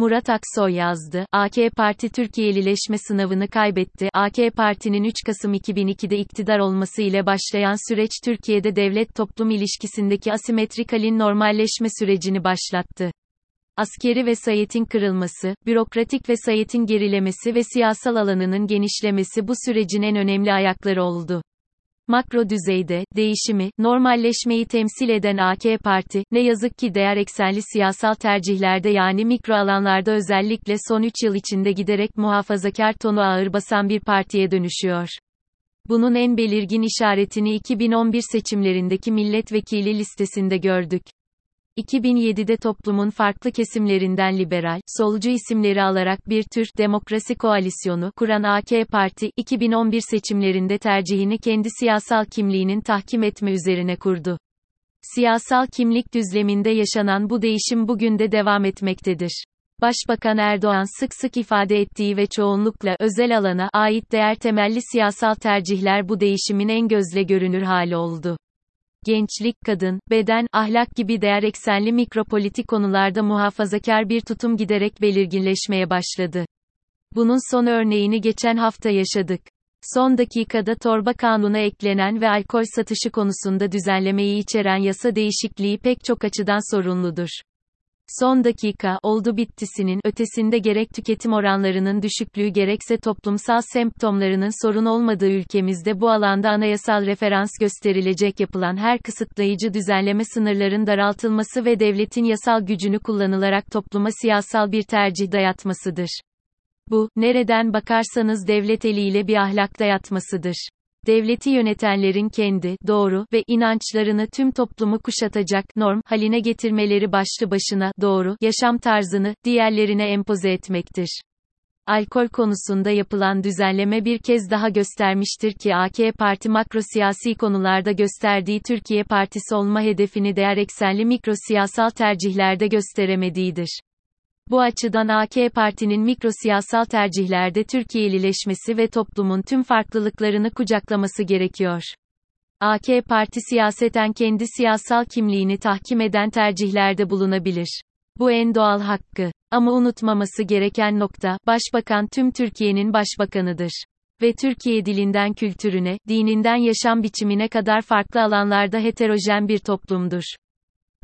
Murat Aksoy yazdı. AK Parti Türkiye'lileşme sınavını kaybetti. AK Parti'nin 3 Kasım 2002'de iktidar olması ile başlayan süreç Türkiye'de devlet-toplum ilişkisindeki asimetrik halin normalleşme sürecini başlattı. Askeri vesayetin kırılması, bürokratik vesayetin gerilemesi ve siyasal alanının genişlemesi bu sürecin en önemli ayakları oldu makro düzeyde, değişimi, normalleşmeyi temsil eden AK Parti, ne yazık ki değer eksenli siyasal tercihlerde yani mikro alanlarda özellikle son 3 yıl içinde giderek muhafazakar tonu ağır basan bir partiye dönüşüyor. Bunun en belirgin işaretini 2011 seçimlerindeki milletvekili listesinde gördük. 2007'de toplumun farklı kesimlerinden liberal, solcu isimleri alarak bir tür demokrasi koalisyonu kuran AK Parti, 2011 seçimlerinde tercihini kendi siyasal kimliğinin tahkim etme üzerine kurdu. Siyasal kimlik düzleminde yaşanan bu değişim bugün de devam etmektedir. Başbakan Erdoğan sık sık ifade ettiği ve çoğunlukla özel alana ait değer temelli siyasal tercihler bu değişimin en gözle görünür hali oldu gençlik, kadın, beden, ahlak gibi değer eksenli mikropolitik konularda muhafazakar bir tutum giderek belirginleşmeye başladı. Bunun son örneğini geçen hafta yaşadık. Son dakikada torba kanuna eklenen ve alkol satışı konusunda düzenlemeyi içeren yasa değişikliği pek çok açıdan sorunludur. Son dakika oldu bittisinin ötesinde gerek tüketim oranlarının düşüklüğü gerekse toplumsal semptomlarının sorun olmadığı ülkemizde bu alanda anayasal referans gösterilecek yapılan her kısıtlayıcı düzenleme sınırların daraltılması ve devletin yasal gücünü kullanılarak topluma siyasal bir tercih dayatmasıdır. Bu, nereden bakarsanız devlet eliyle bir ahlak dayatmasıdır devleti yönetenlerin kendi, doğru ve inançlarını tüm toplumu kuşatacak, norm, haline getirmeleri başlı başına, doğru, yaşam tarzını, diğerlerine empoze etmektir. Alkol konusunda yapılan düzenleme bir kez daha göstermiştir ki AK Parti makro siyasi konularda gösterdiği Türkiye Partisi olma hedefini değer eksenli mikro siyasal tercihlerde gösteremediğidir. Bu açıdan AK Parti'nin mikrosiyasal tercihlerde Türkiye'lileşmesi ve toplumun tüm farklılıklarını kucaklaması gerekiyor. AK Parti siyaseten kendi siyasal kimliğini tahkim eden tercihlerde bulunabilir. Bu en doğal hakkı. Ama unutmaması gereken nokta, Başbakan tüm Türkiye'nin başbakanıdır. Ve Türkiye dilinden kültürüne, dininden yaşam biçimine kadar farklı alanlarda heterojen bir toplumdur.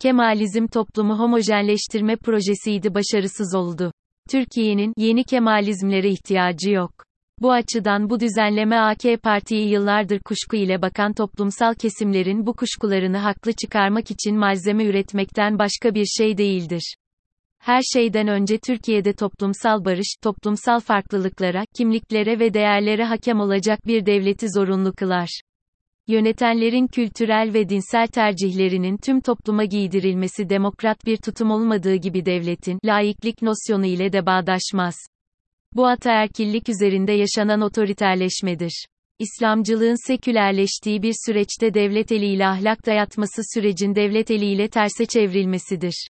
Kemalizm toplumu homojenleştirme projesiydi başarısız oldu. Türkiye'nin yeni kemalizmlere ihtiyacı yok. Bu açıdan bu düzenleme AK Parti'yi yıllardır kuşku ile bakan toplumsal kesimlerin bu kuşkularını haklı çıkarmak için malzeme üretmekten başka bir şey değildir. Her şeyden önce Türkiye'de toplumsal barış, toplumsal farklılıklara, kimliklere ve değerlere hakem olacak bir devleti zorunlu kılar. Yönetenlerin kültürel ve dinsel tercihlerinin tüm topluma giydirilmesi demokrat bir tutum olmadığı gibi devletin laiklik nosyonu ile de bağdaşmaz. Bu ataerkillik üzerinde yaşanan otoriterleşmedir. İslamcılığın sekülerleştiği bir süreçte devlet eliyle ahlak dayatması sürecin devlet eliyle terse çevrilmesidir.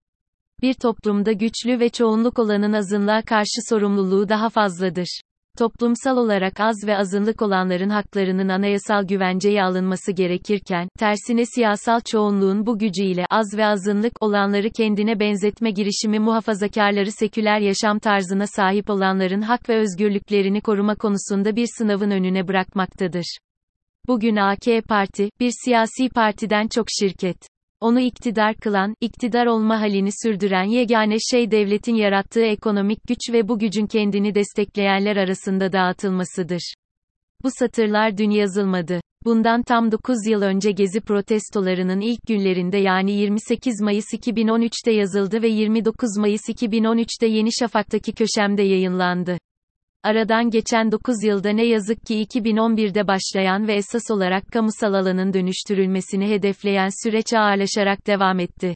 Bir toplumda güçlü ve çoğunluk olanın azınlığa karşı sorumluluğu daha fazladır. Toplumsal olarak az ve azınlık olanların haklarının anayasal güvenceye alınması gerekirken, tersine siyasal çoğunluğun bu gücüyle az ve azınlık olanları kendine benzetme girişimi muhafazakarları seküler yaşam tarzına sahip olanların hak ve özgürlüklerini koruma konusunda bir sınavın önüne bırakmaktadır. Bugün AK Parti, bir siyasi partiden çok şirket onu iktidar kılan, iktidar olma halini sürdüren yegane şey devletin yarattığı ekonomik güç ve bu gücün kendini destekleyenler arasında dağıtılmasıdır. Bu satırlar dün yazılmadı. Bundan tam 9 yıl önce Gezi protestolarının ilk günlerinde yani 28 Mayıs 2013'te yazıldı ve 29 Mayıs 2013'te Yeni Şafak'taki köşemde yayınlandı. Aradan geçen 9 yılda ne yazık ki 2011'de başlayan ve esas olarak kamusal alanın dönüştürülmesini hedefleyen süreç ağırlaşarak devam etti.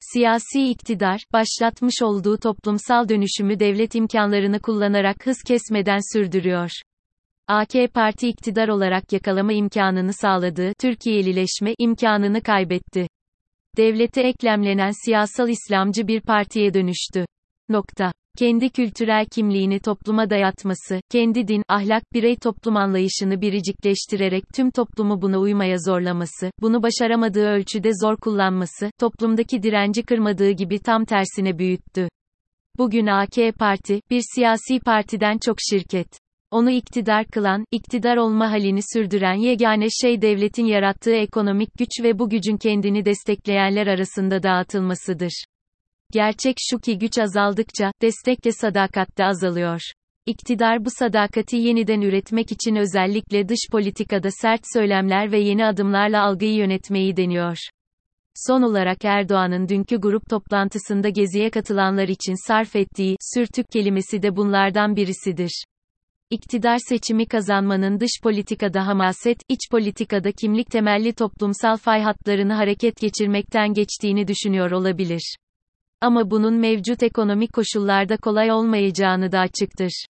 Siyasi iktidar, başlatmış olduğu toplumsal dönüşümü devlet imkanlarını kullanarak hız kesmeden sürdürüyor. AK Parti iktidar olarak yakalama imkanını sağladığı Türkiye'lileşme imkanını kaybetti. Devlete eklemlenen siyasal İslamcı bir partiye dönüştü. Nokta kendi kültürel kimliğini topluma dayatması, kendi din, ahlak, birey toplum anlayışını biricikleştirerek tüm toplumu buna uymaya zorlaması, bunu başaramadığı ölçüde zor kullanması, toplumdaki direnci kırmadığı gibi tam tersine büyüttü. Bugün AK Parti, bir siyasi partiden çok şirket. Onu iktidar kılan, iktidar olma halini sürdüren yegane şey devletin yarattığı ekonomik güç ve bu gücün kendini destekleyenler arasında dağıtılmasıdır. Gerçek şu ki güç azaldıkça, destek de sadakat de azalıyor. İktidar bu sadakati yeniden üretmek için özellikle dış politikada sert söylemler ve yeni adımlarla algıyı yönetmeyi deniyor. Son olarak Erdoğan'ın dünkü grup toplantısında geziye katılanlar için sarf ettiği sürtük kelimesi de bunlardan birisidir. İktidar seçimi kazanmanın dış politikada hamaset, iç politikada kimlik temelli toplumsal fay hatlarını hareket geçirmekten geçtiğini düşünüyor olabilir. Ama bunun mevcut ekonomik koşullarda kolay olmayacağını da açıktır.